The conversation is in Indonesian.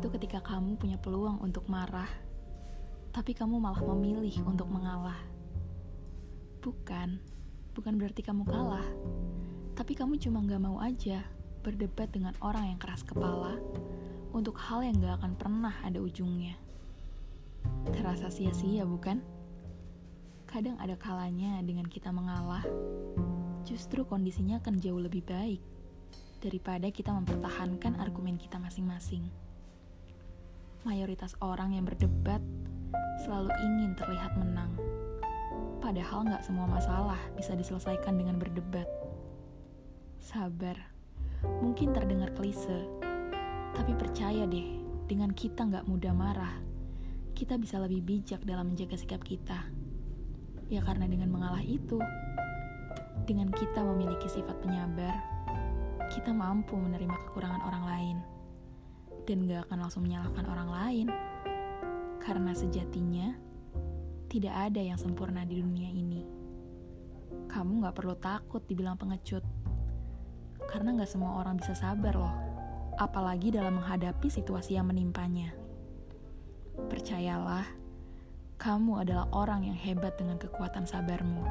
itu ketika kamu punya peluang untuk marah, tapi kamu malah memilih untuk mengalah. Bukan, bukan berarti kamu kalah, tapi kamu cuma gak mau aja berdebat dengan orang yang keras kepala untuk hal yang gak akan pernah ada ujungnya. Terasa sia-sia, bukan? Kadang ada kalanya dengan kita mengalah, justru kondisinya akan jauh lebih baik daripada kita mempertahankan argumen kita masing-masing. Mayoritas orang yang berdebat selalu ingin terlihat menang. Padahal nggak semua masalah bisa diselesaikan dengan berdebat. Sabar, mungkin terdengar klise, tapi percaya deh, dengan kita nggak mudah marah, kita bisa lebih bijak dalam menjaga sikap kita. Ya karena dengan mengalah itu, dengan kita memiliki sifat penyabar, kita mampu menerima kekurangan orang lain dan gak akan langsung menyalahkan orang lain. Karena sejatinya, tidak ada yang sempurna di dunia ini. Kamu gak perlu takut dibilang pengecut. Karena gak semua orang bisa sabar loh. Apalagi dalam menghadapi situasi yang menimpanya. Percayalah, kamu adalah orang yang hebat dengan kekuatan sabarmu.